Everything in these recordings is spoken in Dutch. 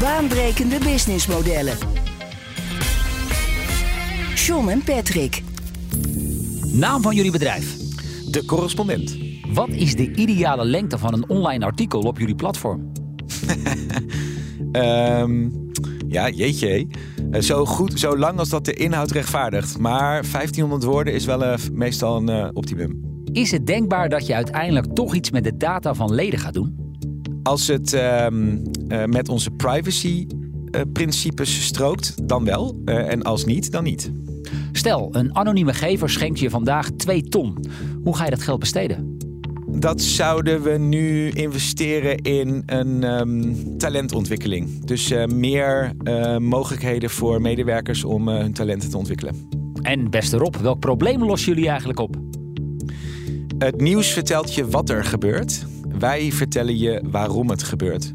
Baanbrekende businessmodellen. John en Patrick. Naam van jullie bedrijf. De correspondent. Wat is de ideale lengte van een online artikel op jullie platform? Ehm, ja, jeetje. Eh, zo goed, zo lang als dat de inhoud rechtvaardigt. Maar 1500 woorden is wel eh, meestal een eh, optimum. Is het denkbaar dat je uiteindelijk toch iets met de data van leden gaat doen? Als het ehm, eh, met onze privacy eh, strookt, dan wel. Eh, en als niet, dan niet. Stel, een anonieme gever schenkt je vandaag 2 ton. Hoe ga je dat geld besteden? Dat zouden we nu investeren in een ehm, talentontwikkeling. Dus meer mogelijkheden voor medewerkers om hun talenten te ontwikkelen. En beste Rob, welk probleem lossen jullie eigenlijk op? Het nieuws vertelt je wat er gebeurt. Wij vertellen je waarom het gebeurt.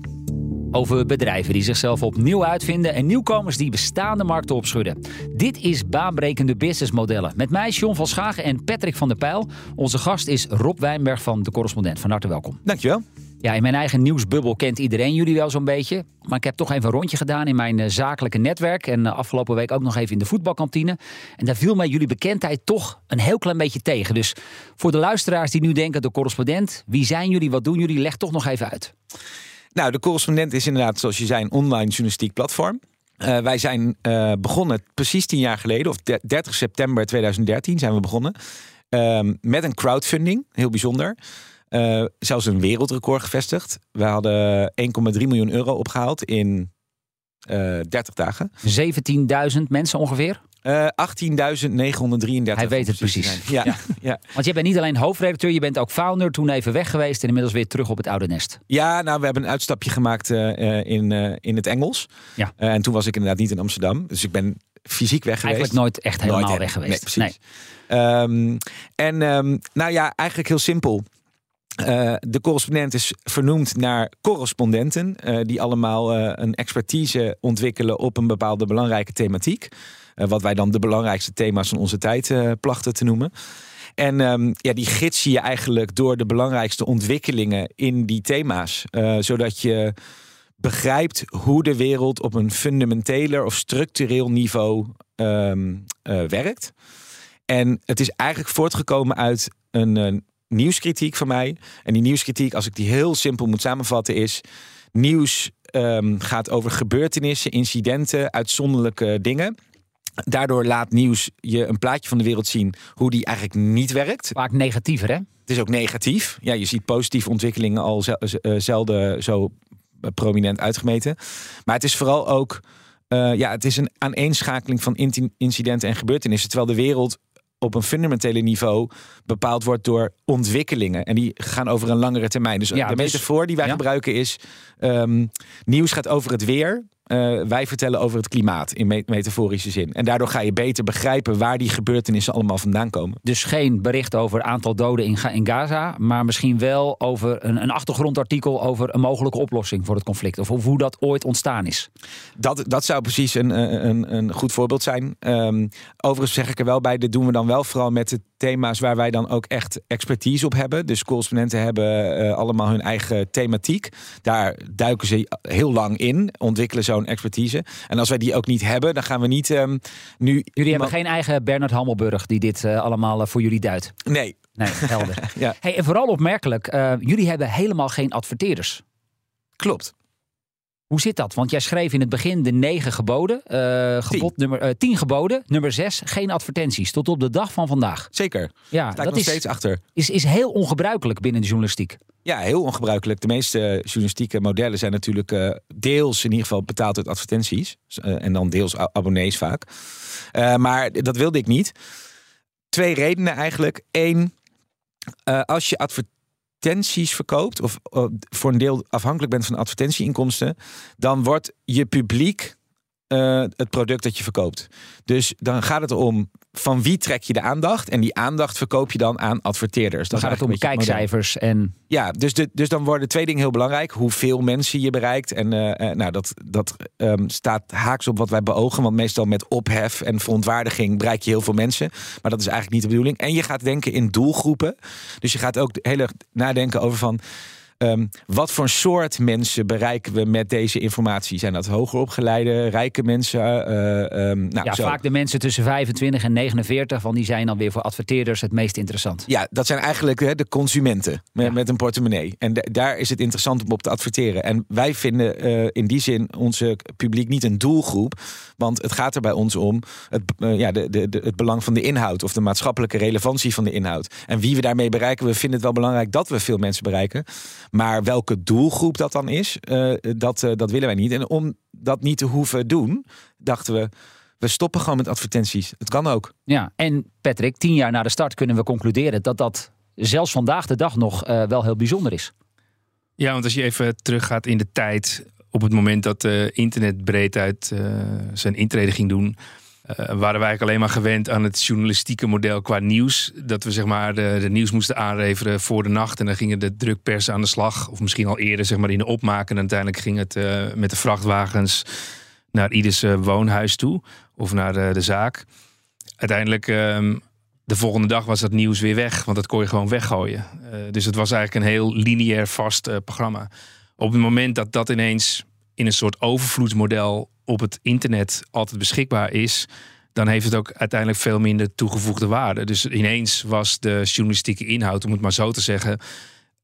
Over bedrijven die zichzelf opnieuw uitvinden en nieuwkomers die bestaande markten opschudden. Dit is baanbrekende businessmodellen. Met mij John van Schagen en Patrick van der Pijl. Onze gast is Rob Wijnberg van De Correspondent. Van harte welkom. Dankjewel. Ja, in mijn eigen nieuwsbubbel kent iedereen jullie wel zo'n beetje. Maar ik heb toch even een rondje gedaan in mijn eh, zakelijke netwerk. En eh, afgelopen week ook nog even in de voetbalkantine. En daar viel mij jullie bekendheid toch een heel klein beetje tegen. Dus voor de luisteraars die nu denken, de correspondent, wie zijn jullie, wat doen jullie, leg toch nog even uit. Nou, de correspondent is inderdaad, zoals je zei, een online journalistiek platform. Eh, wij zijn begonnen precies tien jaar geleden, of de- 30 september 2013 zijn we begonnen. Ehm, met een crowdfunding, heel bijzonder. Eh, zelfs een wereldrecord gevestigd. We hadden 1,3 miljoen euro opgehaald in eh 30 dagen. 17.000 mensen ongeveer. Eh 18.933. Hij weet het precies. Ja, Ja. ja. Want je bent niet alleen hoofdredacteur, je bent ook founder. Toen even weg geweest en inmiddels weer terug op het oude nest. Ja, nou, we hebben een uitstapje gemaakt eh, eh, in, eh, in het Engels. Ja. Eh, en toen was ik inderdaad niet in Amsterdam. Dus ik ben fysiek weg geweest. Eigenlijk nooit echt helemaal Nooit, weg geweest. Nee, precies. Ehm, en ehm, nou ja, eigenlijk heel simpel. Eh, de correspondent is vernoemd naar correspondenten, eh, die allemaal eh, een expertise ontwikkelen op een bepaalde belangrijke thematiek. Wat wij dan de belangrijkste thema's van onze tijd plachten te noemen. En ehm, ja, die gidsen je eigenlijk door de belangrijkste ontwikkelingen in die thema's. zodat je begrijpt hoe de wereld op een fundamenteler of structureel niveau ehm, eh, werkt. En het is eigenlijk voortgekomen uit een eh, nieuwskritiek van mij. En die nieuwskritiek, als ik die heel simpel moet samenvatten, is: nieuws ehm, gaat over gebeurtenissen, incidenten, uitzonderlijke dingen. Daardoor laat nieuws je een plaatje van de wereld zien hoe die eigenlijk niet werkt. Vaak negatiever, hè? Het is ook negatief. Ja, je ziet positieve ontwikkelingen al eh, zelden zo prominent uitgemeten. Maar het is vooral ook eh, ja, het is een aaneenschakeling van incidenten en gebeurtenissen. Terwijl de wereld op een fundamentele niveau bepaald wordt door ontwikkelingen. En die gaan over een langere termijn. Dus Ja, de dus- metafoor die wij ja. gebruiken is... ehm, nieuws gaat over het weer. Eh, wij vertellen over het klimaat in me- metaforische zin. En daardoor ga je beter begrijpen waar die gebeurtenissen allemaal vandaan komen. Dus geen bericht over aantal doden in, Ga- in Gaza, maar misschien wel over een, een achtergrondartikel over een mogelijke oplossing voor het conflict. Of hoe dat ooit ontstaan is. Dat, dat zou precies een, een, een goed voorbeeld zijn. Ehm, overigens zeg ik er wel bij, dit doen we dan wel vooral met de thema's waar wij dan ook echt expertise op hebben. Dus correspondenten hebben eh, allemaal hun eigen thematiek. Daar duiken ze heel lang in, ontwikkelen zo'n expertise. En als wij die ook niet hebben, dan gaan we niet ehm, nu... Jullie iemand- hebben geen eigen Bernard Hammelburg die dit eh, allemaal eh, voor jullie duidt. Nee, Nee, helder. Ja. hey, en vooral opmerkelijk, eh, jullie hebben helemaal geen adverteerders. klopt. Hoe zit dat? Want jij schreef in het begin de negen geboden. eh, gebod nummer, eh, tien geboden. Nummer zes, geen advertenties. Tot op de dag van vandaag. Zeker. Ja, sta dat is, steeds achter. is, is heel ongebruikelijk binnen de journalistiek. Ja, heel ongebruikelijk. De meeste journalistieke modellen zijn natuurlijk eh, deels in ieder geval betaald uit advertenties. En dan deels abonnees vaak. Maar dat wilde ik niet. Twee redenen eigenlijk. Eén, als je advertenties verkoopt, of eh, voor een deel afhankelijk bent van advertentieinkomsten, dan wordt je publiek eh, het product dat je verkoopt. Dus dan gaat het om van wie trek je de aandacht. En die aandacht verkoop je dan aan adverteerders. Dan gaat het om kijkcijfers en Ja, dus, de, dus dan worden twee dingen heel belangrijk. Hoeveel mensen je bereikt. En eh, eh, nou, dat, dat ehm, staat haaks op wat wij beogen. Want meestal met ophef en verontwaardiging bereik je heel veel mensen. Maar dat is eigenlijk niet de bedoeling. En je gaat denken in doelgroepen. Dus je gaat ook heel erg nadenken over van... ehm, wat voor soort mensen bereiken we met deze informatie? Zijn dat hoger opgeleide, rijke mensen? eh, ehm, nou, ja, zo. vaak de mensen tussen 25 en 49, van die zijn dan weer voor adverteerders het meest interessant. Ja, dat zijn eigenlijk hè, de consumenten met, Ja. met een portemonnee. En da- daar is het interessant om op te adverteren. En wij vinden eh, in die zin onze publiek niet een doelgroep. Want het gaat er bij ons om het, eh, ja, de, de, de- het belang van de inhoud. Of de maatschappelijke relevantie van de inhoud. En wie we daarmee bereiken, we vinden het wel belangrijk dat we veel mensen bereiken. Maar welke doelgroep dat dan is, eh, dat, eh, dat willen wij niet. En om dat niet te hoeven doen, dachten we... We stoppen gewoon met advertenties. Het kan ook. Ja, en Patrick, tien jaar na de start kunnen we concluderen dat dat zelfs vandaag de dag nog eh, wel heel bijzonder is. Ja, want als je even teruggaat in de tijd, op het moment dat eh, internet breed uit eh, zijn intrede ging doen, waren wij eigenlijk alleen maar gewend aan het journalistieke model qua nieuws. Dat we zeg maar de, de nieuws moesten aanleveren voor de nacht en dan gingen de drukpers aan de slag. Of misschien al eerder zeg maar in de opmaak en uiteindelijk ging het eh, met de vrachtwagens naar ieders eh, woonhuis toe of naar de, zaak. Uiteindelijk ehm, de volgende dag was dat nieuws weer weg, want dat kon je gewoon weggooien. Eh, dus het was eigenlijk een heel lineair vast eh, programma. Op het moment dat dat ineens in een soort overvloedsmodel op het internet altijd beschikbaar is, dan heeft het ook uiteindelijk veel minder toegevoegde waarde. Dus ineens was de journalistieke inhoud, om het maar zo te zeggen,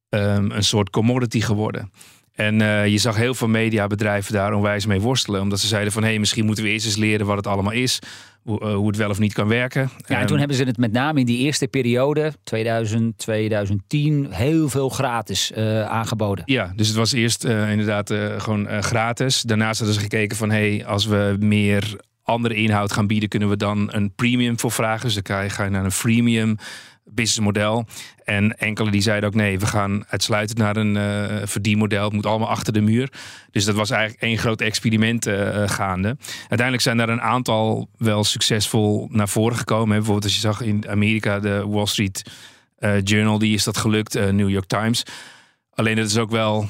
ehm, een soort commodity geworden. En eh, je zag heel veel mediabedrijven daar onwijs mee worstelen. Omdat ze zeiden van, hé, hey, misschien moeten we eerst eens leren wat het allemaal is. Hoe, eh, hoe het wel of niet kan werken. Ja, en Ehm, toen hebben ze het met name in die eerste periode, 2000, 2010, heel veel gratis eh, aangeboden. Ja, dus het was eerst inderdaad gewoon gratis. Daarnaast hadden ze gekeken van, hé, hey, als we meer andere inhoud gaan bieden, kunnen we dan een premium voor vragen. Dus dan ga je naar een freemium businessmodel. En enkele die zeiden ook, nee, we gaan uitsluitend naar een eh, verdienmodel. Het moet allemaal achter de muur. Dus dat was eigenlijk één groot experiment eh, eh, gaande. Uiteindelijk zijn daar een aantal wel succesvol naar voren gekomen. Hè. Bijvoorbeeld als je zag in Amerika de Wall Street Journal, die is dat gelukt. New York Times. Alleen dat is ook wel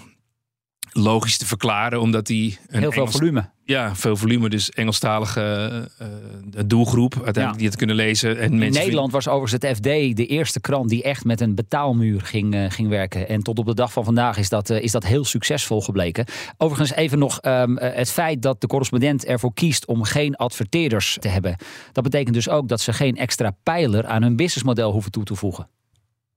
logisch te verklaren, omdat die een Heel veel Engels- volume. ja, veel volume, dus Engelstalige eh, eh, doelgroep uiteindelijk Ja. die het kunnen lezen. En In mensen Nederland was overigens het FD de eerste krant die echt met een betaalmuur ging, eh, ging werken. En tot op de dag van vandaag is dat, is dat heel succesvol gebleken. Overigens even nog ehm, eh, het feit dat de correspondent ervoor kiest om geen adverteerders te hebben. Dat betekent dus ook dat ze geen extra pijler aan hun businessmodel hoeven toe te voegen.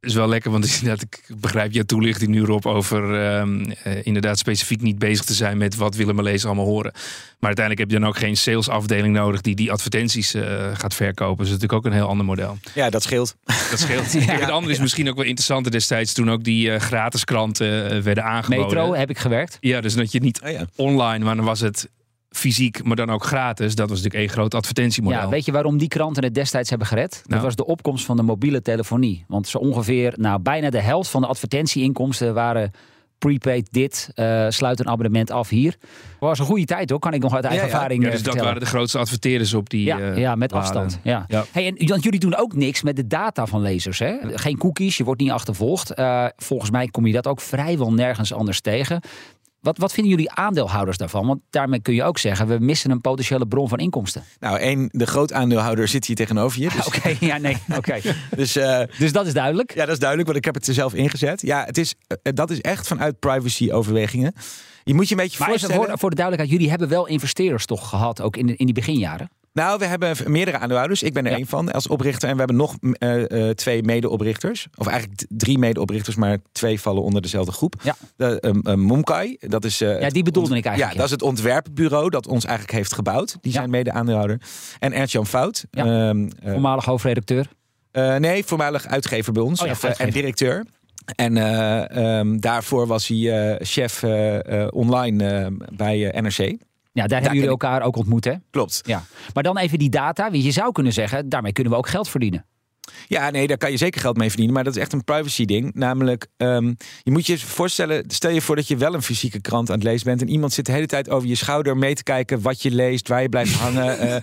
Is wel lekker, want inderdaad, ik begrijp je toelichting nu Rob over ehm, eh, inderdaad specifiek niet bezig te zijn met wat willen mijn lezers allemaal horen. Maar uiteindelijk heb je dan ook geen salesafdeling nodig die die advertenties eh, gaat verkopen. Dus dat is natuurlijk ook een heel ander model. Ja, dat scheelt. Dat scheelt. Het andere is misschien ook wel interessanter destijds toen ook die eh, gratis kranten werden aangeboden. Metro heb ik gewerkt. Ja, dus dat je niet Oh ja. online, maar dan was het fysiek, maar dan ook gratis. Dat was natuurlijk één groot advertentiemodel. Ja, weet je waarom die kranten het destijds hebben gered? Dat Nou. was de opkomst van de mobiele telefonie. Want zo ongeveer, nou, bijna de helft van de advertentieinkomsten waren prepaid dit, eh, sluit een abonnement af hier. was een goede tijd hoor, kan ik nog uit eigen Ja, ja. ervaring Ja, eh, dus dat waren de grootste adverteerders op die. Ja, eh, ja, met waren. afstand. Ja. Ja. Hey, en want jullie doen ook niks met de data van lezers. Hè? Geen cookies, je wordt niet achtervolgd. Volgens mij kom je dat ook vrijwel nergens anders tegen. Wat, wat vinden jullie aandeelhouders daarvan? Want daarmee kun je ook zeggen, we missen een potentiële bron van inkomsten. Nou, één, de groot aandeelhouder zit hier tegenover je. Dus, Oké, ja, nee, oké. dus eh, Dus dat is duidelijk. ja, dat is duidelijk, want ik heb het er zelf ingezet. Ja, het is, eh, dat is echt vanuit privacy-overwegingen. Je moet je een beetje Maar voorstellen... voor, voor de duidelijkheid, jullie hebben wel investeerders toch gehad, ook in, de, in die beginjaren? Nou, we hebben meerdere aandeelhouders. Ik ben er Ja. één van als oprichter. En we hebben nog eh, twee medeoprichters. Of eigenlijk drie medeoprichters, maar twee vallen onder dezelfde groep. Ja. De, um, um, Momkai, dat is... eh, Ja, die bedoelde ik Ja, eigenlijk. dat is het ontwerpbureau dat ons eigenlijk heeft gebouwd. Die Ja. zijn mede-aandeelhouder. En Ernst-Jan Fout. Ja. ehm, eh, Voormalig hoofdredacteur. nee, voormalig uitgever bij ons. Oh ja, of, en directeur. En ehm, daarvoor was hij chef online bij NRC. Ja, daar hebben jullie elkaar ook ontmoet, hè? Klopt. Ja. Maar dan even die data. Want je zou kunnen zeggen, daarmee kunnen we ook geld verdienen. Ja, nee, daar kan je zeker geld mee verdienen. Maar dat is echt een privacy ding. Namelijk, ehm, je moet je voorstellen, stel je voor dat je wel een fysieke krant aan het lezen bent. En iemand zit de hele tijd over je schouder mee te kijken wat je leest, waar je blijft hangen. Eh,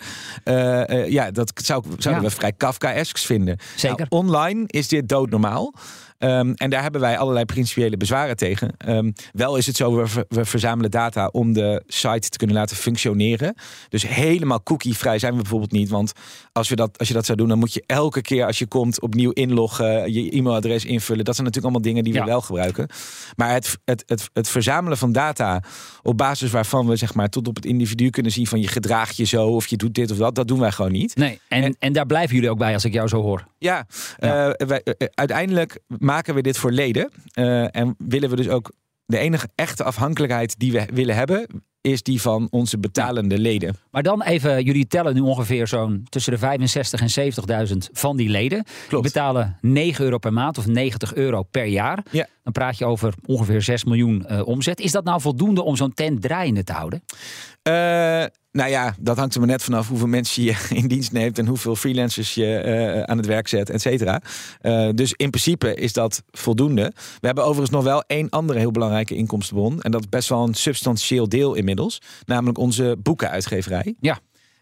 eh, eh, ja, dat zou, zouden we vrij Kafkaesks vinden. Zeker. Nou, online is dit doodnormaal. Um, en daar hebben wij allerlei principiële bezwaren tegen. Um, wel is het zo, we, ver, we, verzamelen data om de site te kunnen laten functioneren. Dus helemaal cookie-vrij zijn we bijvoorbeeld niet. Want als, we dat, als je dat zou doen, dan moet je elke keer als je komt opnieuw inloggen, je e-mailadres invullen. Dat zijn natuurlijk allemaal dingen die Ja. we wel gebruiken. Maar het, het, het, het verzamelen van data op basis waarvan we zeg maar tot op het individu kunnen zien van je gedraagt je zo of je doet dit of dat, dat doen wij gewoon niet. Nee, en, en, daar blijven jullie ook bij als ik jou zo hoor. Ja, Ja. eh, wij, eh, uiteindelijk maken we dit voor leden. eh, en willen we dus ook de enige echte afhankelijkheid die we willen hebben, is die van onze betalende leden. Maar dan even, jullie tellen nu ongeveer zo'n tussen de 65 en 70.000 van die leden. Die Klopt. betalen 9 euro per maand of 90 euro per jaar. Ja. Dan praat je over ongeveer 6 miljoen eh, omzet. Is dat nou voldoende om zo'n tent draaiende te houden? Eh, nou ja, dat hangt er maar net vanaf hoeveel mensen je in dienst neemt en hoeveel freelancers je eh, aan het werk zet, et cetera. Eh, dus in principe is dat voldoende. We hebben overigens nog wel één andere heel belangrijke inkomstenbron. En dat is best wel een substantieel deel inmiddels. Namelijk onze boekenuitgeverij. Ja.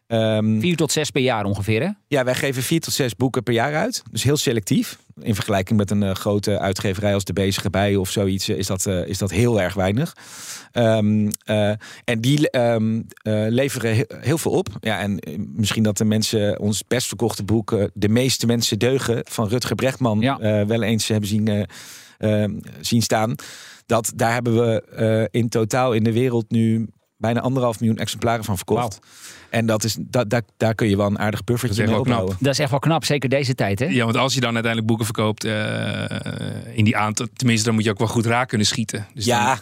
Ehm, 4 tot 6 per jaar ongeveer, hè? Ja, wij geven vier tot zes boeken per jaar uit. Dus heel selectief. In vergelijking met een eh, grote uitgeverij als De Bezige Bij of zoiets, eh, is dat, eh, is dat heel erg weinig. Ehm, eh, en die ehm, eh, leveren he- heel veel op. Ja, en misschien dat de mensen ons best verkochte boek, De meeste mensen deugen, van Rutger Brechtman, Ja. wel eens hebben zien, zien staan. Dat, daar hebben we in totaal in de wereld nu bijna anderhalf miljoen exemplaren van verkocht. En dat is, dat, daar, daar kun je wel een aardig buffertje mee opbouwen. Dat is echt wel knap, zeker deze tijd, hè? Ja, want als je dan uiteindelijk boeken verkoopt eh, in die aantal, tenminste, dan moet je ook wel goed raak kunnen schieten. Dus Ja, dan-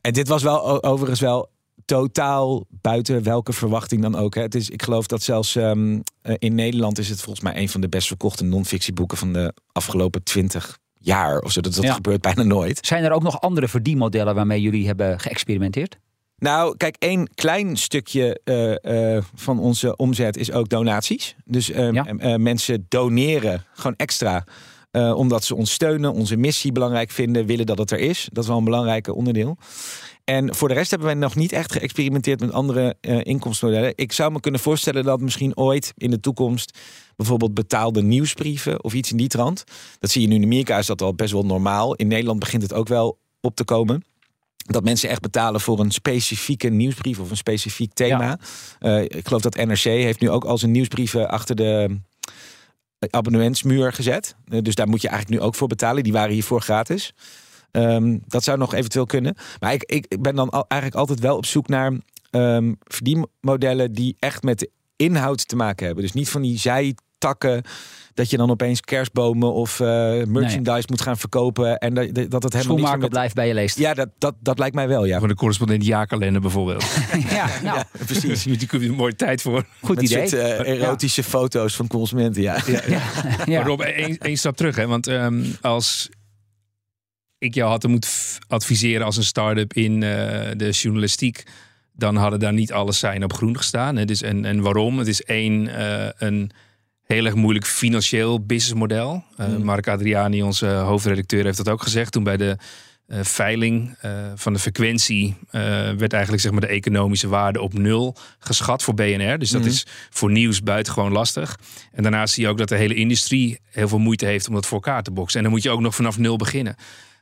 en dit was wel overigens wel totaal buiten welke verwachting dan ook. Hè. Het is, ik geloof dat zelfs ehm, eh, in Nederland is het volgens mij een van de best verkochte non-fictieboeken van de afgelopen twintig jaar of zo. Dat, dat Ja. gebeurt bijna nooit. Zijn er ook nog andere verdienmodellen waarmee jullie hebben geëxperimenteerd? Nou, kijk, één klein stukje eh, eh, van onze omzet is ook donaties. Dus eh, Ja. eh, mensen doneren gewoon extra. omdat ze ons steunen, onze missie belangrijk vinden, willen dat het er is. Dat is wel een belangrijk onderdeel. En voor de rest hebben wij nog niet echt geëxperimenteerd met andere eh, inkomstenmodellen. Ik zou me kunnen voorstellen dat misschien ooit in de toekomst bijvoorbeeld betaalde nieuwsbrieven of iets in die trant. Dat zie je nu in Amerika is dat al best wel normaal. In Nederland begint het ook wel op te komen. Dat mensen echt betalen voor een specifieke nieuwsbrief of een specifiek thema. Eh, ik geloof dat NRC heeft nu ook al zijn nieuwsbrieven achter de abonnementsmuur gezet. Eh, dus daar moet je eigenlijk nu ook voor betalen. Die waren hiervoor gratis. Ehm, dat zou nog eventueel kunnen. Maar ik, ik, ben dan al, eigenlijk altijd wel op zoek naar ehm, verdienmodellen die echt met de inhoud te maken hebben. Dus niet van die zijtakken dat je dan opeens kerstbomen of eh, merchandise moet gaan verkopen en dat, dat het helemaal Schoenmaker met... blijft bij je leest. Ja, dat, dat, dat lijkt mij wel, ja. Van de correspondent jaarkalender bijvoorbeeld. Ja, nou, Ja, precies. Dus die een mooie tijd voor. goed Met idee. soort, eh, erotische foto's van consumenten, ja. ja. Maar Rob, één één stap terug. Hè? Want ehm, als ik jou had moeten adviseren als een start-up in eh, de journalistiek, dan hadden daar niet alle zijn op groen gestaan. Hè? Dus en, en waarom? Het is één, eh, een heel erg moeilijk financieel businessmodel. Eh Mm. Mark Adriani, onze hoofdredacteur, heeft dat ook gezegd toen bij de eh, veiling eh, van de frequentie eh, werd eigenlijk zeg maar de economische waarde op nul geschat voor BNR. Dus dat Mhm. is voor nieuws buitengewoon lastig. En daarnaast zie je ook dat de hele industrie heel veel moeite heeft om dat voor elkaar te boksen. En dan moet je ook nog vanaf nul beginnen.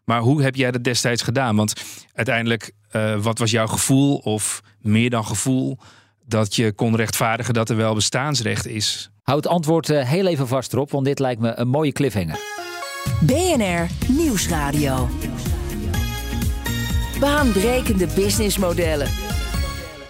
Maar hoe heb jij dat destijds gedaan? Want uiteindelijk, eh, wat was jouw gevoel of meer dan gevoel dat je kon rechtvaardigen dat er wel bestaansrecht is? Houd het antwoord eh, heel even vast erop, want dit lijkt me een mooie cliffhanger. BNR Nieuwsradio. Baanbrekende businessmodellen.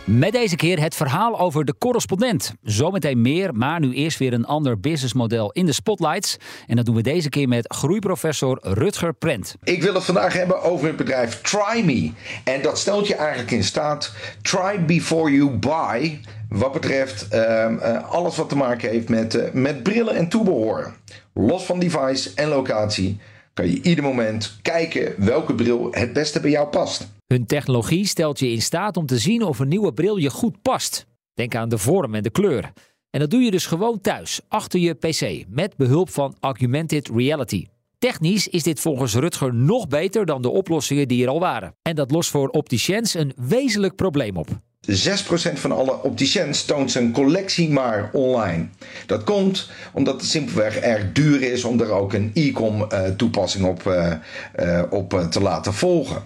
Met deze keer het verhaal over de correspondent. Zometeen meer, maar nu eerst weer een ander businessmodel in de spotlights. En dat doen we deze keer met groeiprofessor Rutger Prent. Ik wil het vandaag hebben over het bedrijf TryMe. En dat stelt je eigenlijk in staat, try before you buy, wat betreft ehm, eh, alles wat te maken heeft met, eh, met brillen en toebehoren. Los van device en locatie kan je ieder moment kijken welke bril het beste bij jou past. Hun technologie stelt je in staat om te zien of een nieuwe bril je goed past. Denk aan de vorm en de kleur. En dat doe je dus gewoon thuis, achter je PC, met behulp van Augmented Reality. Technisch is dit volgens Rutger nog beter dan de oplossingen die er al waren. En dat lost voor opticiens een wezenlijk probleem op. 6% van alle opticiens toont zijn collectie maar online. Dat komt omdat het simpelweg erg duur is om er ook een e-com uh, toepassing op, uh, uh, op te laten volgen.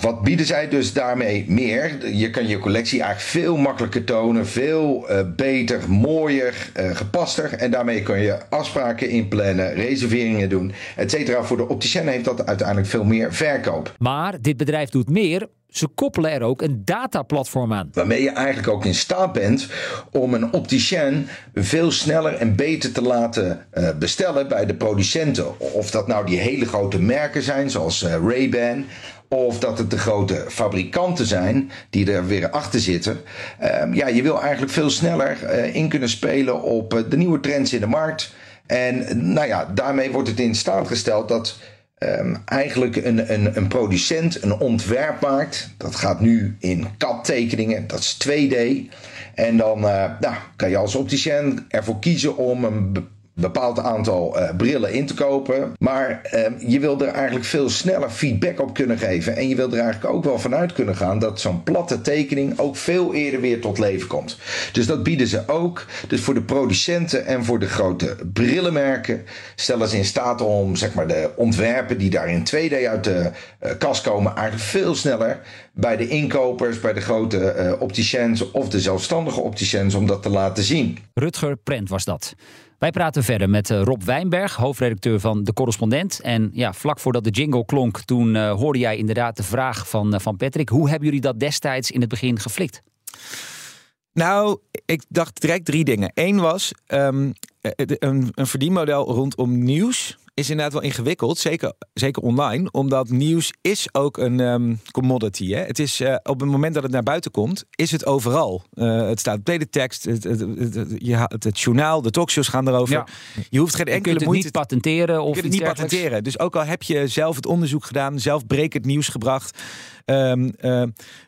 Wat bieden zij dus daarmee meer? Je kan je collectie eigenlijk veel makkelijker tonen, veel beter, mooier, gepaster. En daarmee kun je afspraken inplannen, reserveringen doen, et cetera. Voor de opticien heeft dat uiteindelijk veel meer verkoop. Maar dit bedrijf doet meer. Ze koppelen er ook een dataplatform aan. Waarmee je eigenlijk ook in staat bent om een opticien veel sneller en beter te laten uh, bestellen bij de producenten. Of dat nou die hele grote merken zijn, zoals Ray-Ban of dat het de grote fabrikanten zijn die er weer achter zitten. Uh, ja, je wil eigenlijk veel sneller uh, in kunnen spelen op de nieuwe trends in de markt. En nou ja, daarmee wordt het in staat gesteld dat um, eigenlijk een, een, een producent een ontwerp maakt. Dat gaat nu in CAD-tekeningen, dat is 2D. En dan nou, kan je als opticien ervoor kiezen om een bepaald aantal uh, brillen in te kopen. Maar uh, je wil er eigenlijk veel sneller feedback op kunnen geven. En je wil er eigenlijk ook wel vanuit kunnen gaan dat zo'n platte tekening ook veel eerder weer tot leven komt. Dus dat bieden ze ook. Dus voor de producenten en voor de grote brillenmerken stellen ze in staat om zeg maar, de ontwerpen die daar in 2D uit de uh, kast komen, eigenlijk veel sneller bij de inkopers, bij de grote uh, opticiens of de zelfstandige opticiens om dat te laten zien. Rutger Prent was dat. Wij praten verder met eh, Rob Wijnberg, hoofdredacteur van De Correspondent. En ja, vlak voordat de jingle klonk, toen uh, hoorde jij inderdaad de vraag van, uh, van Patrick. Hoe hebben jullie dat destijds in het begin geflikt? Nou, ik dacht direct drie dingen. Eén was um, een, een verdienmodel rondom nieuws is inderdaad wel ingewikkeld, zeker, zeker online, omdat nieuws is ook een um, commodity. Hè? Het is uh, op het moment dat het naar buiten komt, is het overal. Uh, het staat op teletext, het, het, het, journaal, de talkshows gaan erover. Ja. Je hoeft geen enkele je moeite niet patenteren of je kunt het niet patenteren. Dus ook al heb je zelf het onderzoek gedaan, zelf breek het nieuws gebracht. Um, uh,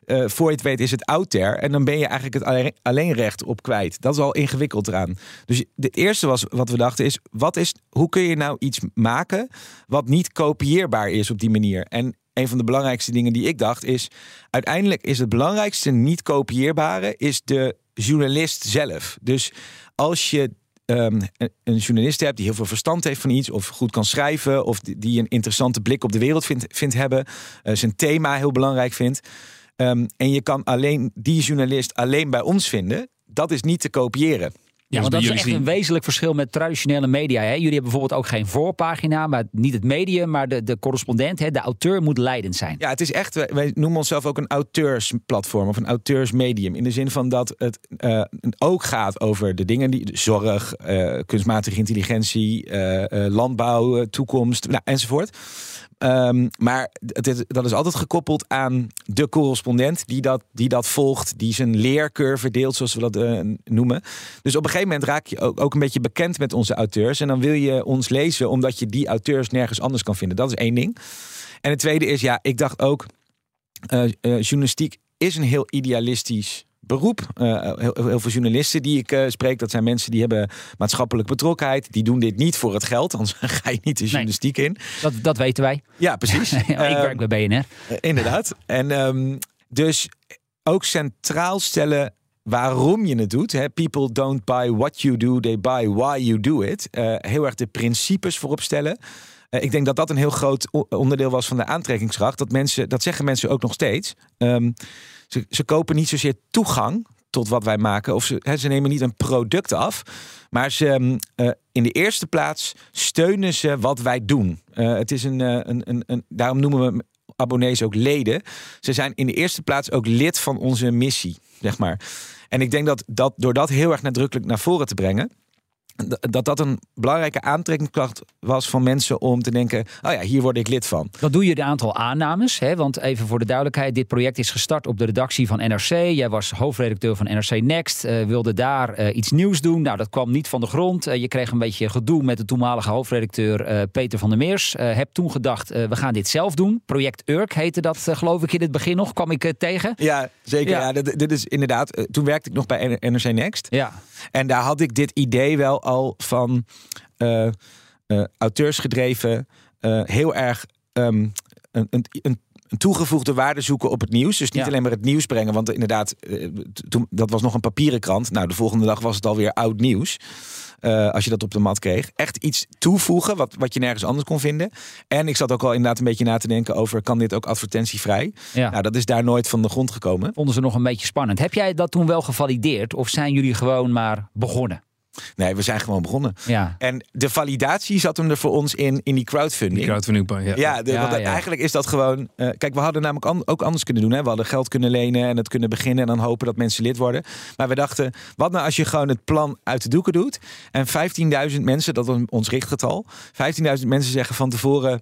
uh, voor je het weet is het out there. En dan ben je eigenlijk het alleen, alleen recht op kwijt. Dat is al ingewikkeld eraan. Dus het eerste was wat we dachten is, wat is, hoe kun je nou iets maken wat niet kopieerbaar is op die manier? En een van de belangrijkste dingen die ik dacht is, uiteindelijk is het belangrijkste niet kopieerbare is de journalist zelf. Dus als je um, een journalist hebt die heel veel verstand heeft van iets, of goed kan schrijven, of die een interessante blik op de wereld vindt, vindt hebben, uh, zijn thema heel belangrijk vindt. Um, en je kan alleen die journalist alleen bij ons vinden, dat is niet te kopiëren. Ja, want dat is echt een wezenlijk verschil met traditionele media. Hè? Jullie hebben bijvoorbeeld ook geen voorpagina, maar niet het medium, maar de, de correspondent, hè? de auteur moet leidend zijn. Ja, het is echt, wij, wij noemen onszelf ook een auteursplatform of een auteursmedium. In de zin van dat het uh, ook gaat over de dingen die zorg, uh, kunstmatige intelligentie, uh, landbouw, toekomst nou, enzovoort. Um, maar dat is altijd gekoppeld aan de correspondent die dat, die dat volgt, die zijn leercurve deelt, zoals we dat uh, noemen. Dus op een gegeven moment raak je ook, ook een beetje bekend met onze auteurs. En dan wil je ons lezen omdat je die auteurs nergens anders kan vinden. Dat is één ding. En het tweede is, ja, ik dacht ook, uh, journalistiek is een heel idealistisch beroep. Uh, heel, heel, veel journalisten die ik uh, spreek, dat zijn mensen die hebben maatschappelijke betrokkenheid. Die doen dit niet voor het geld, anders ga je niet de journalistiek nee, in. Dat, dat weten wij. Ja, precies. ik werk bij BNR. Uh, inderdaad. En um, dus ook centraal stellen waarom je het doet. Hè? People don't buy what you do, they buy why you do it. Heel erg de principes voorop stellen. Uh, ik denk dat dat een heel groot onderdeel was van de aantrekkingskracht. Dat, mensen, dat zeggen mensen ook nog steeds. Um, ze, ze, kopen niet zozeer toegang tot wat wij maken. Of ze, ze nemen niet een product af. Maar ze, uh, in de eerste plaats steunen ze wat wij doen. Uh, het is een, een, een, een, daarom noemen we abonnees ook leden. Ze zijn in de eerste plaats ook lid van onze missie, zeg maar. En ik denk dat, dat door dat heel erg nadrukkelijk naar voren te brengen, dat dat een belangrijke aantrekkingskracht was van mensen om te denken: oh ja, hier word ik lid van. Dan doe je een aantal aannames, hè? want even voor de duidelijkheid: dit project is gestart op de redactie van NRC. Jij was hoofdredacteur van NRC Next, uh, wilde daar uh, iets nieuws doen. Nou, dat kwam niet van de grond. Uh, je kreeg een beetje gedoe met de toenmalige hoofdredacteur Peter van der Meers. heb toen gedacht: we gaan dit zelf doen. Project Urk heette dat, geloof ik, in het begin nog. Kwam ik tegen? Ja, zeker. Ja. ja dit, dit, is inderdaad. toen werkte ik nog bij NRC Next. Ja. En daar had ik dit idee wel al van uh, uh, auteursgedreven, uh, heel erg um, een, een, een toegevoegde waarde zoeken op het nieuws. Dus niet Ja. alleen maar het nieuws brengen. Want inderdaad, eh, toen, dat was nog een papieren krant. Nou, de volgende dag was het alweer oud nieuws. Eh, als je dat op de mat kreeg. Echt iets toevoegen wat, wat je nergens anders kon vinden. En ik zat ook al inderdaad een beetje na te denken over... kan dit ook advertentievrij? Ja. Nou, dat is daar nooit van de grond gekomen. Vonden ze nog een beetje spannend. Heb jij dat toen wel gevalideerd? Of zijn jullie gewoon maar begonnen? Nee, we zijn gewoon begonnen. Ja. En de validatie zat hem er voor ons in, in die crowdfunding. Die crowdfunding, ja. Ja, de, Ja, want ja. eigenlijk is dat gewoon. eh, kijk, we hadden namelijk an- ook anders kunnen doen. Hè? We hadden geld kunnen lenen en het kunnen beginnen en dan hopen dat mensen lid worden. Maar we dachten, wat nou als je gewoon het plan uit de doeken doet en 15.000 mensen, dat was ons richtgetal, 15.000 mensen zeggen van tevoren: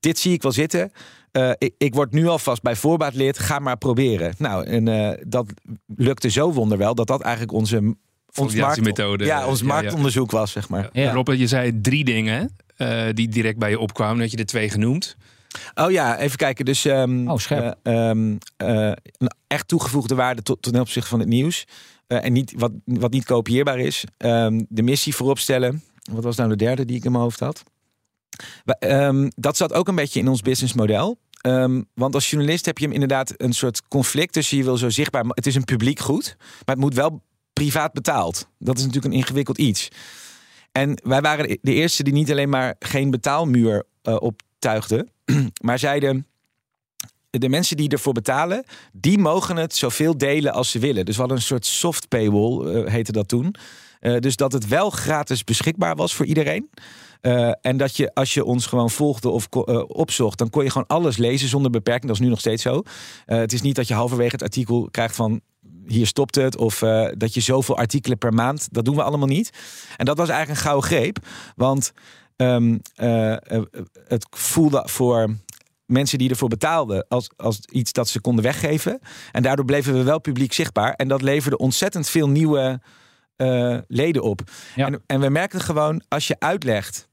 dit zie ik wel zitten. Eh, ik, ik word nu alvast bij voorbaat lid. Ga maar proberen. Nou, en eh, dat lukte zo wonderwel dat dat eigenlijk onze ons Validatiemethode. ja, ons Ja, ja. marktonderzoek was, zeg maar. Ja. Robert, je zei drie dingen eh, die direct bij je opkwamen. Dat je er twee genoemd. Oh ja, even kijken. Dus ehm, Oh, scherp. eh, ehm, eh, een echt toegevoegde waarde tot, ten opzichte van het nieuws. Eh, en niet, wat, wat niet kopieerbaar is. Ehm, de missie voorop stellen. Wat was nou de derde die ik in mijn hoofd had? Ehm, dat zat ook een beetje in ons businessmodel. Ehm, want als journalist heb je hem inderdaad een soort conflict tussen je wil zo zichtbaar. Het is een publiek goed, maar het moet wel privaat betaald. Dat is natuurlijk een ingewikkeld iets. En wij waren de eerste die niet alleen maar geen betaalmuur eh, optuigden, maar zeiden. De mensen die ervoor betalen, die mogen het zoveel delen als ze willen. Dus we hadden een soort soft paywall, eh, heette dat toen. Eh, dus dat het wel gratis beschikbaar was voor iedereen. En dat je, als je ons gewoon volgde of opzocht, dan kon je gewoon alles lezen zonder beperking. Dat is nu nog steeds zo. Het is niet dat je halverwege het artikel krijgt van hier stopt het. Of eh, dat je zoveel artikelen per maand. Dat doen we allemaal niet. En dat was eigenlijk een gouden greep. Want ehm, eh, eh, het voelde voor mensen die ervoor betaalden als, als iets dat ze konden weggeven. En daardoor bleven we wel publiek zichtbaar. En dat leverde ontzettend veel nieuwe leden op. Ja. En, en we merkten gewoon, als je uitlegt...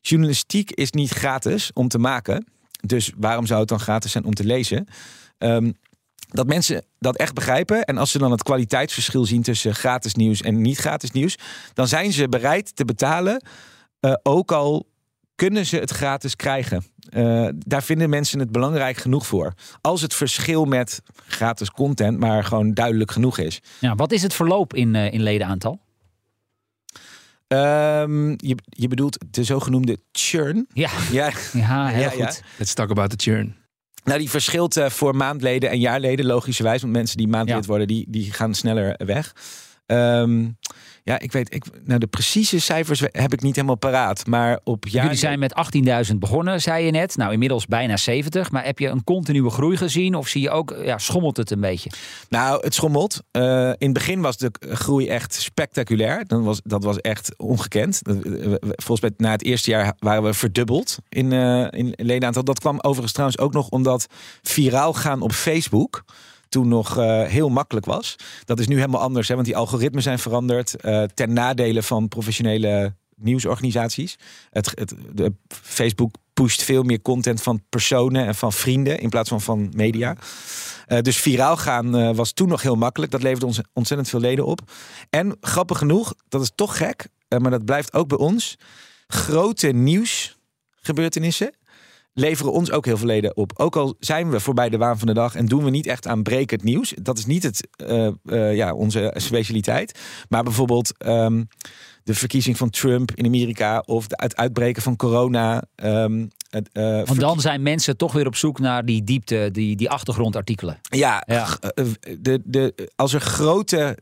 journalistiek is niet gratis om te maken. Dus waarom zou het dan gratis zijn om te lezen? Ehm, dat mensen dat echt begrijpen. En als ze dan het kwaliteitsverschil zien tussen gratis nieuws en niet gratis nieuws, dan zijn ze bereid te betalen. eh, ook al kunnen ze het gratis krijgen. Eh, daar vinden mensen het belangrijk genoeg voor. Als het verschil met gratis content maar gewoon duidelijk genoeg is. Ja, wat is het verloop in, eh, in ledenaantal? Ehm, je, je bedoelt de zogenoemde churn. Ja, Ja, ja heel Ja, ja. goed. Let's talk about the churn. Nou, die verschilt eh, voor maandleden en jaarleden, logischerwijs. Want mensen die maandlid Ja. worden, die, die gaan sneller weg. Ehm, ja, ik weet, ik, nou, de precieze cijfers heb ik niet helemaal paraat. Maar op jaar. Jullie zijn met 18.000 begonnen, zei je net. Nou, inmiddels bijna 70. Maar heb je een continue groei gezien? Of zie je ook, ja, schommelt het een beetje? Nou, het schommelt. Eh, in het begin was de groei echt spectaculair. Dat was, dat was echt ongekend. We- Volgens mij na het eerste jaar waren we verdubbeld in, eh in ledenaantal. Dat kwam overigens trouwens ook nog omdat viraal gaan op Facebook toen nog eh, heel makkelijk was. Dat is nu helemaal anders, hè, want die algoritmen zijn veranderd eh, ten nadele van professionele nieuwsorganisaties. Het, het, de, Facebook pusht veel meer content van personen en van vrienden in plaats van van media. Eh, dus viraal gaan was toen nog heel makkelijk. Dat leverde ons ontzettend veel leden op. En grappig genoeg, dat is toch gek, maar dat blijft ook bij ons. Grote nieuwsgebeurtenissen leveren ons ook heel veel leden op. Ook al zijn we voorbij de waan van de dag en doen we niet echt aan brekend nieuws. Dat is niet het, eh, eh, ja, onze specialiteit. Maar bijvoorbeeld ehm, de verkiezing van Trump in Amerika of de, het uitbreken van corona. ehm, het, eh, Want dan zijn mensen toch weer op zoek naar die diepte, die, die achtergrondartikelen. Ja, Ja. de, de, als er grote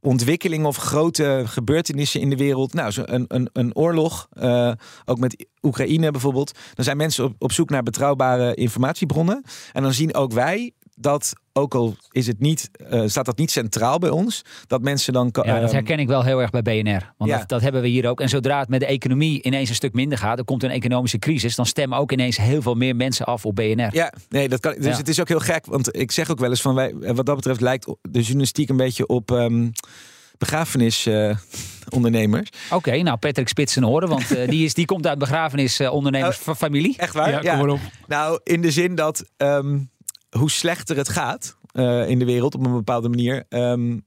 ontwikkelingen of grote gebeurtenissen in de wereld, nou, zo een, een, een oorlog, eh, ook met Oekraïne bijvoorbeeld, dan zijn mensen op, op zoek naar betrouwbare informatiebronnen. En dan zien ook wij dat, ook al is het niet, eh, staat dat niet centraal bij ons, dat mensen dan. Ja, dat ehm, herken ik wel heel erg bij BNR. Want ja. dat, dat hebben we hier ook. En zodra het met de economie ineens een stuk minder gaat, er komt een economische crisis, dan stemmen ook ineens heel veel meer mensen af op BNR. Ja, nee, dat kan. Dus Ja. het is ook heel gek, want ik zeg ook wel eens van wij, wat dat betreft lijkt de journalistiek een beetje op ehm begrafenisondernemers. Oké, nou Patrick Spitsen horen, want eh, die, is, die komt uit begrafenisondernemers Oh. van familie. Echt waar? Ja, kom maar op. Nou, in de zin dat ehm, hoe slechter het gaat eh, in de wereld op een bepaalde manier, ehm,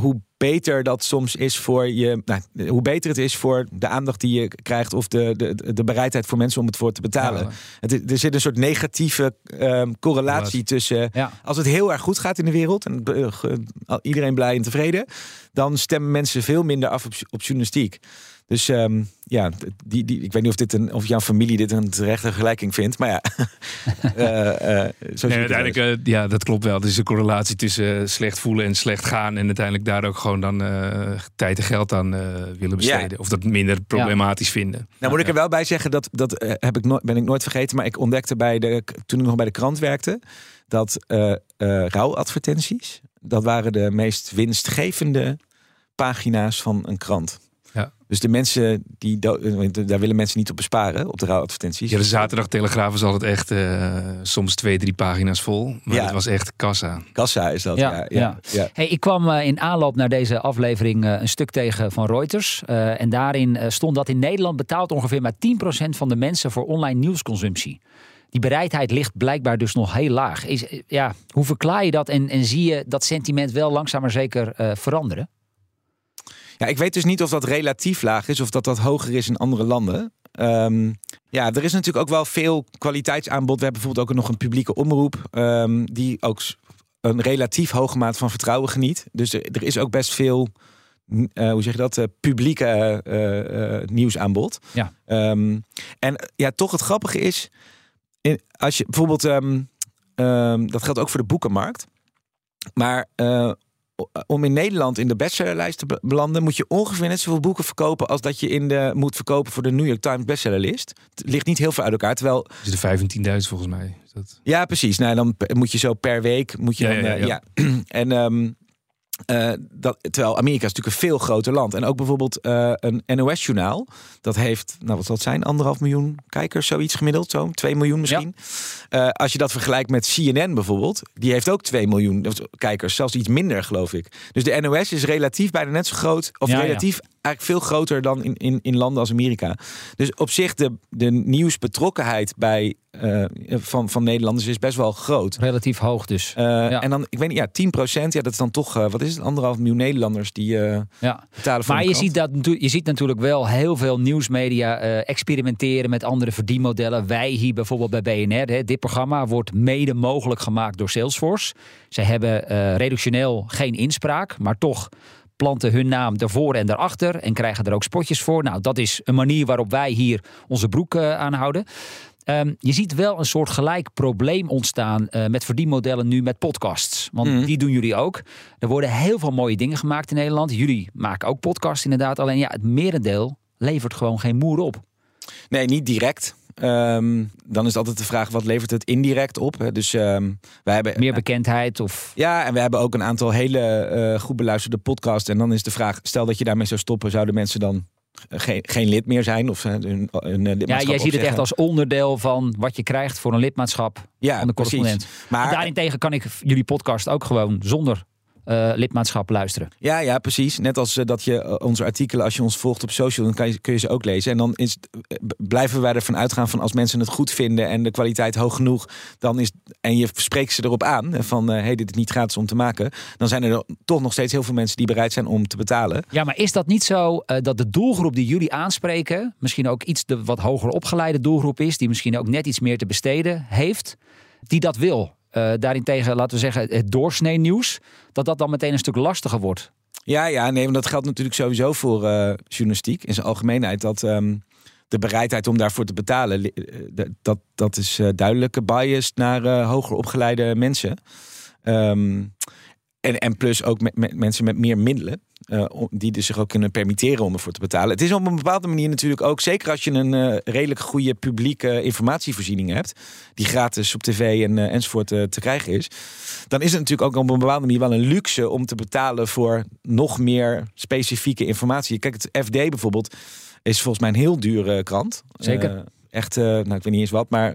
hoe beter dat soms is voor je. Nou, hoe beter het is voor de aandacht die je krijgt. of de, de, de bereidheid voor mensen om het voor te betalen. Ja. Het, er zit een soort negatieve ehm, correlatie tussen. Ja. Als het heel erg goed gaat in de wereld. en eh, iedereen blij en tevreden. dan stemmen mensen veel minder af op, op journalistiek. Dus ehm, ja, die, die, ik weet niet of, dit een, of jouw familie dit een terechte vergelijking vindt. Maar ja, eh, eh, zo Nee, uiteindelijk, eh, ja, dat klopt wel. Er is een correlatie tussen slecht voelen en slecht gaan. En uiteindelijk daar ook gewoon dan eh, tijd en geld aan willen besteden. Of dat minder problematisch vinden. Nou moet ik er wel bij zeggen, dat, dat heb ik nooit, ben ik nooit vergeten. Maar ik ontdekte bij de, toen ik nog bij de krant werkte, dat eh eh, rouwadvertenties, dat waren de meest winstgevende pagina's van een krant. Ja. Dus de mensen die do- eh, daar willen mensen niet op besparen op de rouwadvertenties. Ja, de zaterdag Telegraaf was altijd echt eh, soms twee, drie pagina's vol. Maar Ja. het was echt kassa. Kassa is dat. Ja, Ja, ja. Hey, ik kwam eh, in aanloop naar deze aflevering eh, een stuk tegen van Reuters. Eh, en daarin eh, stond dat in Nederland betaalt ongeveer maar 10% van de mensen voor online nieuwsconsumptie. Die bereidheid ligt blijkbaar dus nog heel laag. Is, eh, ja, hoe verklaar je dat en, en zie je dat sentiment wel langzaam maar zeker eh, veranderen? Ja, ik weet dus niet of dat relatief laag is of dat dat hoger is in andere landen. Ehm, ja, er is natuurlijk ook wel veel kwaliteitsaanbod. We hebben bijvoorbeeld ook nog een publieke omroep ehm, die ook een relatief hoge maat van vertrouwen geniet. Dus er, er is ook best veel, eh, hoe zeg je dat, eh, publieke eh, nieuwsaanbod. Ja. Ehm, en ja, toch het grappige is, in, als je bijvoorbeeld, dat geldt ook voor de boekenmarkt. Maar om in Nederland in de bestsellerlijst te be- belanden, moet je ongeveer net zoveel boeken verkopen als dat je in de moet verkopen voor de New York Times bestsellerlist. Het ligt niet heel veel uit elkaar. Terwijl, Dus de 15.000 volgens mij. Dat... ja, precies. Nou, dan moet je zo per week moet je Ja, dan, ja, eh, ja. ja. En ehm, eh, dat, terwijl Amerika is natuurlijk een veel groter land. En ook bijvoorbeeld eh, een NOS-journaal. Dat heeft, nou wat zal het zijn, anderhalf miljoen kijkers, zoiets gemiddeld. Zo, 2 miljoen misschien. Eh, als je dat vergelijkt met CNN bijvoorbeeld. Die heeft ook 2 miljoen kijkers. Zelfs iets minder, geloof ik. Dus de NOS is relatief bijna net zo groot. Of Ja, ja. Eigenlijk veel groter dan in, in, in landen als Amerika. Dus op zich de, de nieuwsbetrokkenheid bij, eh, van, van Nederlanders is best wel groot. Relatief hoog dus. Eh, Ja. En dan, ik weet niet, ja, 10 procent, ja, dat is dan toch, eh, wat is het, anderhalf miljoen Nederlanders die ja. betalen voor Maar je ziet, dat, je ziet natuurlijk wel heel veel nieuwsmedia experimenteren met andere verdienmodellen. Wij hier bijvoorbeeld bij BNR, hè, dit programma wordt mede mogelijk gemaakt door Salesforce. Zij hebben redactioneel geen inspraak, maar toch planten hun naam ervoor en daarachter en krijgen er ook spotjes voor. Nou, dat is een manier waarop wij hier onze broek eh, aanhouden. Ehm, je ziet wel een soort gelijk probleem ontstaan eh, met verdienmodellen nu met podcasts. Want Mhm. die doen jullie ook. Er worden heel veel mooie dingen gemaakt in Nederland. Jullie maken ook podcasts inderdaad. Alleen ja, het merendeel levert gewoon geen moer op. Nee, niet direct. Ehm, dan is altijd de vraag, wat levert het indirect op? Dus ehm, wij hebben... Meer bekendheid of... Ja, en we hebben ook een aantal hele eh, goed beluisterde podcasts. En dan is de vraag, stel dat je daarmee zou stoppen, zouden mensen dan geen, geen lid meer zijn? Of hun, hun eh, Ja, jij ziet het echt als onderdeel van wat je krijgt voor een lidmaatschap ja, van de precies. correspondent. Maar En daarentegen kan ik jullie podcast ook gewoon zonder eh, lidmaatschap luisteren. Ja, ja, precies. Net als eh, dat je eh, onze artikelen, als je ons volgt op social, dan kan je, kun je ze ook lezen. En dan is, blijven wij ervan uitgaan van als mensen het goed vinden en de kwaliteit hoog genoeg, dan is, en je spreekt ze erop aan van hé, hey, dit is niet gratis om te maken, dan zijn er toch nog steeds heel veel mensen die bereid zijn om te betalen. Ja, maar is dat niet zo dat de doelgroep die jullie aanspreken, misschien ook iets de wat hoger opgeleide doelgroep is, die misschien ook net iets meer te besteden heeft, die dat wil? Eh daarentegen, laten we zeggen, het doorsnee nieuws, dat dat dan meteen een stuk lastiger wordt. Ja, ja, nee, want dat geldt natuurlijk sowieso voor eh, journalistiek in zijn algemeenheid. Dat ehm, de bereidheid om daarvoor te betalen, eh, dat, dat is eh, duidelijk biased naar hoger opgeleide mensen. Ehm, en, en plus ook met, met mensen met meer middelen. Eh, die dus zich ook kunnen permitteren om ervoor te betalen. Het is op een bepaalde manier natuurlijk ook, zeker als je een eh, redelijk goede publieke informatievoorziening hebt, die gratis op tv en, eh, enzovoort te krijgen is, dan is het natuurlijk ook op een bepaalde manier wel een luxe om te betalen voor nog meer specifieke informatie. Kijk, het FD bijvoorbeeld is volgens mij een heel dure krant. Zeker. Eh, echt, eh, nou ik weet niet eens wat, maar.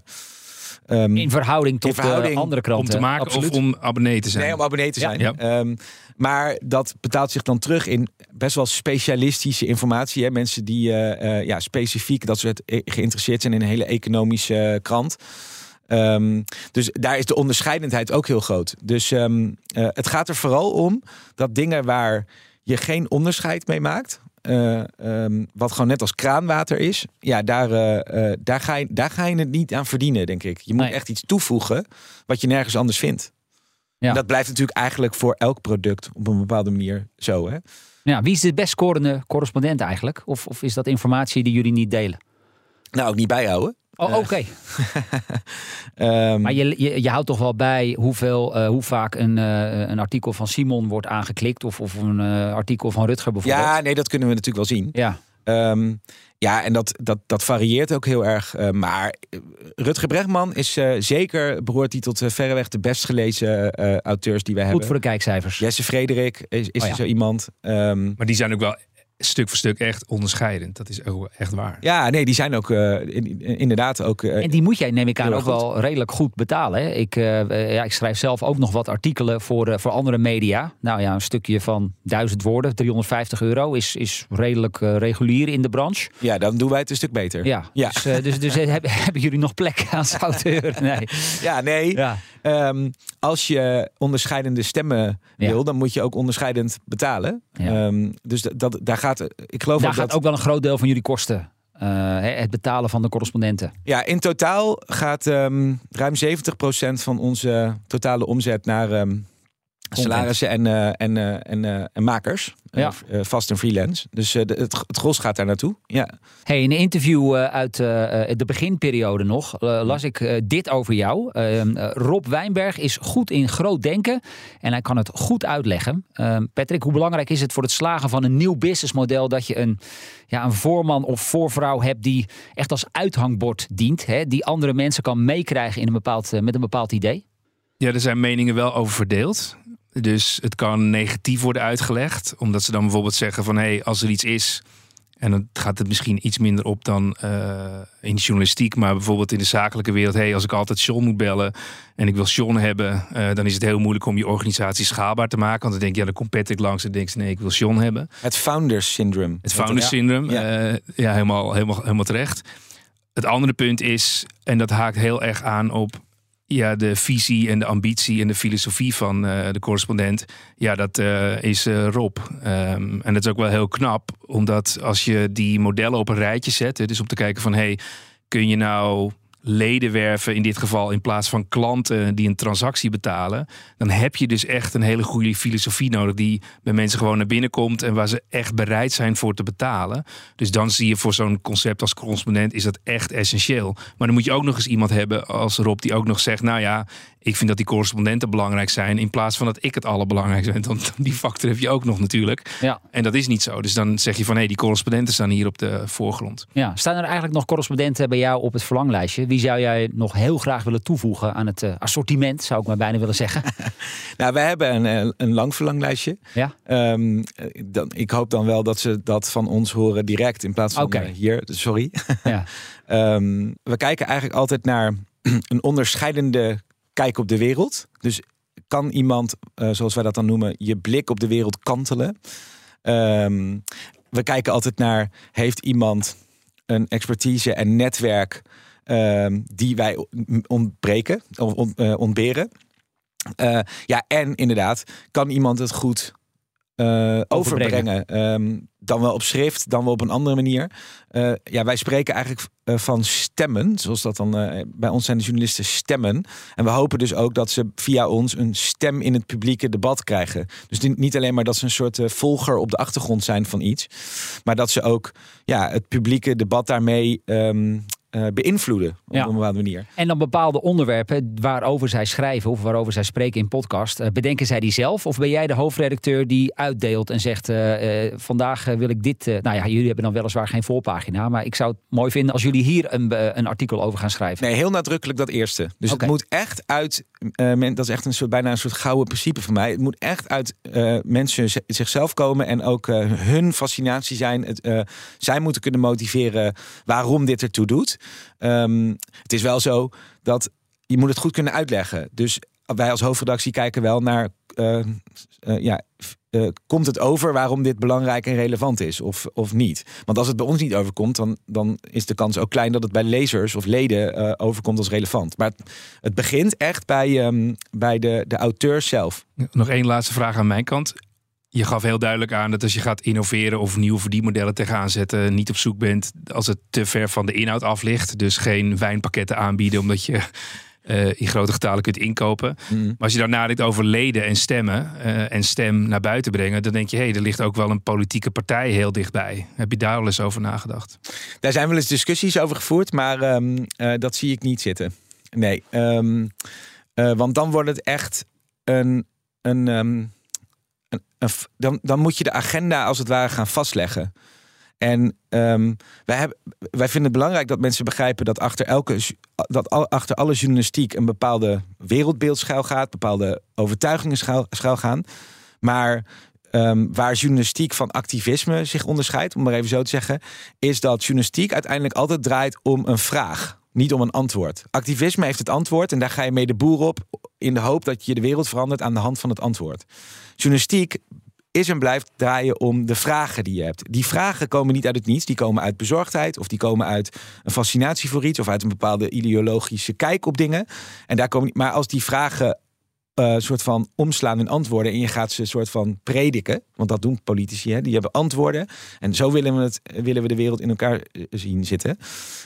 ehm, In verhouding tot In verhouding de andere kranten. Om te maken Absoluut. of om abonnee te zijn. Nee, om abonnee te zijn. Ja. Ehm, maar dat betaalt zich dan terug in best wel specialistische informatie. Hè? Mensen die eh, eh, ja, specifiek dat soort e- geïnteresseerd zijn in een hele economische eh, krant. Ehm, dus daar is de onderscheidendheid ook heel groot. Dus ehm, eh, het gaat er vooral om dat dingen waar je geen onderscheid mee maakt. eh, ehm, wat gewoon net als kraanwater is. Ja, daar, eh, eh, daar, ga je, daar ga je het niet aan verdienen, denk ik. Je moet Nee. echt iets toevoegen wat je nergens anders vindt. Ja. Dat blijft natuurlijk eigenlijk voor elk product op een bepaalde manier zo. Hè? Ja, wie is de best scorende correspondent eigenlijk? Of, of is dat informatie die jullie niet delen? Nou, ook niet bijhouden. Oh, oké. Ehm, Maar je, je, je houdt toch wel bij hoeveel, eh, hoe vaak een, eh, een artikel van Simon wordt aangeklikt. Of, of een eh, artikel van Rutger bijvoorbeeld. ja, nee, dat kunnen we natuurlijk wel zien. Ja. Ehm, ja, en dat, dat, dat varieert ook heel erg. Eh, maar eh, Rutger Bregman is eh, zeker, behoort hij tot eh, verreweg de best gelezen eh, auteurs die wij Goed hebben. voor de kijkcijfers. Jesse Frederik is, is Oh ja. zo iemand. Ehm, Maar die zijn ook wel stuk voor stuk echt onderscheidend. Dat is ook echt waar. ja, nee, die zijn ook eh, in- inderdaad ook. eh, En die moet jij, neem ik aan, ook wel redelijk goed betalen. Hè? Ik, eh, ja, ik schrijf zelf ook nog wat artikelen voor, voor andere media. Nou ja, een stukje van 1000 woorden, 350 euro, is, is redelijk regulier in de branche. ja, dan doen wij het een stuk beter. Ja, Ja. dus, dus, dus hebben, hebben jullie nog plek als auteur? Nee. Ja, nee. Ja. Ehm, als je onderscheidende stemmen Ja. wil, dan moet je ook onderscheidend betalen. Ja. Ehm, dus dat, dat, daar gaat, ik geloof Daar gaat dat ook wel een groot deel van jullie kosten. eh, het betalen van de correspondenten. Ja, in totaal gaat ehm, ruim 70% van onze totale omzet naar ehm, salarissen en, eh, en, eh, en, eh, en makers. Ja. eh, vast en freelance. Dus eh, de- het, het gros gaat daar naartoe. Ja. Hey, in een interview eh, uit de beginperiode nog las ik eh, dit over jou. Ehm, eh, Rob Wijnberg is goed in groot denken en hij kan het goed uitleggen. Ehm, Patrick, hoe belangrijk is het voor het slagen van een nieuw businessmodel dat je een, ja, een voorman of voorvrouw hebt die echt als uithangbord dient, hè, die andere mensen kan meekrijgen in een bepaald, met een bepaald idee? Ja, er zijn meningen wel over verdeeld. Dus het kan negatief worden uitgelegd. Omdat ze dan bijvoorbeeld zeggen van... hé, hey, als er iets is... en dan gaat het misschien iets minder op dan eh, in de journalistiek... maar bijvoorbeeld in de zakelijke wereld... hé, hey, als ik altijd John moet bellen en ik wil John hebben... eh, dan is het heel moeilijk om je organisatie schaalbaar te maken. Want dan denk je, ja, dan komt Patrick langs en denkt nee, ik wil John hebben. Het founders syndrome. Het founder syndrome. Ja. Ja, ja helemaal, helemaal, helemaal terecht. Het andere punt is, en dat haakt heel erg aan op ja, de visie en de ambitie en de filosofie van eh, de correspondent. Ja, dat eh, is eh, Rob. Ehm, en dat is ook wel heel knap, omdat als je die modellen op een rijtje zet, dus om te kijken van hey, kun je nou leden werven, in dit geval in plaats van klanten die een transactie betalen, dan heb je dus echt een hele goede filosofie nodig die bij mensen gewoon naar binnen komt en waar ze echt bereid zijn voor te betalen. Dus dan zie je voor zo'n concept als correspondent is dat echt essentieel. Maar dan moet je ook nog eens iemand hebben als Rob die ook nog zegt, nou ja, ik vind dat die correspondenten belangrijk zijn in plaats van dat ik het allerbelangrijkste ben. Want die factor heb je ook nog natuurlijk. Ja. En dat is niet zo. Dus dan zeg je van hé, die correspondenten staan hier op de voorgrond. Ja, staan er eigenlijk nog correspondenten bij jou op het verlanglijstje? Wie zou jij nog heel graag willen toevoegen aan het eh, assortiment, zou ik maar bijna willen zeggen? Nou, wij hebben een, eh, een lang verlanglijstje. Ja? Eh, dan, ik hoop dan wel dat ze dat van ons horen direct in plaats van eh, hier. Sorry. Ja. Ehm, we kijken eigenlijk altijd naar een onderscheidende kijk op de wereld. Dus kan iemand, zoals wij dat dan noemen, je blik op de wereld kantelen? Ehm, we kijken altijd naar, heeft iemand een expertise en netwerk die wij ontbreken of on- eh, ontberen? Eh, ja, en inderdaad, kan iemand het goed eh, overbrengen? Ehm, dan wel op schrift, dan wel op een andere manier. Ja, wij spreken eigenlijk van stemmen, zoals dat dan bij ons zijn de journalisten stemmen. En we hopen dus ook dat ze via ons een stem in het publieke debat krijgen. Dus niet- alleen maar dat ze een soort volger op de achtergrond zijn van iets, maar dat ze ook ja, het publieke debat daarmee ehm, eh, beïnvloeden op Ja. een bepaalde manier. En dan bepaalde onderwerpen waarover zij schrijven of waarover zij spreken in podcast. eh, bedenken zij die zelf? Of ben jij de hoofdredacteur die uitdeelt en zegt: eh, Vandaag wil ik dit. nou ja, jullie hebben dan weliswaar geen voorpagina. Maar ik zou het mooi vinden als jullie hier een, een artikel over gaan schrijven. Nee, heel nadrukkelijk dat eerste. Dus het moet echt uit, men, dat is echt een soort, bijna een soort gouden principe van mij. Het moet echt uit mensen zichzelf komen en ook hun fascinatie zijn. Het, zij moeten kunnen motiveren waarom dit ertoe doet. Ehm, het is wel zo dat je moet het goed kunnen uitleggen. Dus wij als hoofdredactie kijken wel naar, eh, eh, ja, eh, komt het over waarom dit belangrijk en relevant is of, of niet? Want als het bij ons niet overkomt, dan, dan is de kans ook klein dat het bij lezers of leden overkomt als relevant. Maar het, het begint echt bij, ehm, bij de, de auteur zelf. Nog één laatste vraag aan mijn kant. Je gaf heel duidelijk aan dat als je gaat innoveren of nieuwe verdienmodellen tegenaan zetten, niet op zoek bent als het te ver van de inhoud af ligt. Dus geen wijnpakketten aanbieden omdat je uh, in grote getalen kunt inkopen. Mm. Maar als je dan nadenkt over leden en stemmen uh, en stem naar buiten brengen, dan denk je, hé, hey, er ligt ook wel een politieke partij heel dichtbij. Heb je daar wel eens over nagedacht? Daar zijn wel eens discussies over gevoerd, maar um, uh, dat zie ik niet zitten. Nee, um, want dan wordt het echt een. een um, dan, dan moet je de agenda als het ware gaan vastleggen. En um, wij, hebben, wij vinden het belangrijk dat mensen begrijpen dat achter, elke, dat achter alle journalistiek een bepaalde wereldbeeld schuil gaat, bepaalde overtuigingen schuil, gaan. Maar um, waar journalistiek van activisme zich onderscheidt, om maar even zo te zeggen, is dat journalistiek uiteindelijk altijd draait om een vraag. Niet om een antwoord. Activisme heeft het antwoord en daar ga je mee de boer op. In de hoop dat je de wereld verandert aan de hand van het antwoord. Journalistiek is en blijft draaien om de vragen die je hebt. Die vragen komen niet uit het niets. Die komen uit bezorgdheid of die komen uit een fascinatie voor iets of uit een bepaalde ideologische kijk op dingen. En daar komen, maar als die vragen uh, soort van omslaan in antwoorden en je gaat ze soort van prediken, want dat doen politici, hè? die hebben antwoorden en zo willen we, het, willen we de wereld in elkaar zien zitten.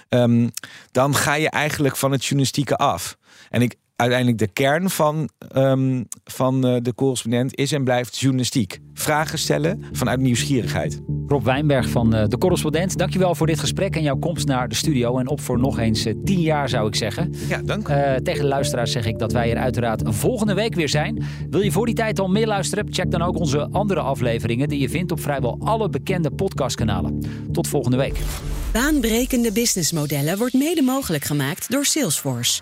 Um, dan ga je eigenlijk van het journalistieke af. En ik, uiteindelijk de kern van, um, van uh, de correspondent is en blijft journalistiek. Vragen stellen vanuit nieuwsgierigheid. Rob Wijnberg van uh, de correspondent, dankjewel voor dit gesprek en jouw komst naar de studio. En op voor nog eens uh, tien jaar zou ik zeggen. Ja, dank. tegen de luisteraars zeg ik dat wij er uiteraard volgende week weer zijn. Wil je voor die tijd al meer luisteren? Check dan ook onze andere afleveringen die je vindt op vrijwel alle bekende podcastkanalen. Tot volgende week. Baanbrekende businessmodellen wordt mede mogelijk gemaakt door Salesforce.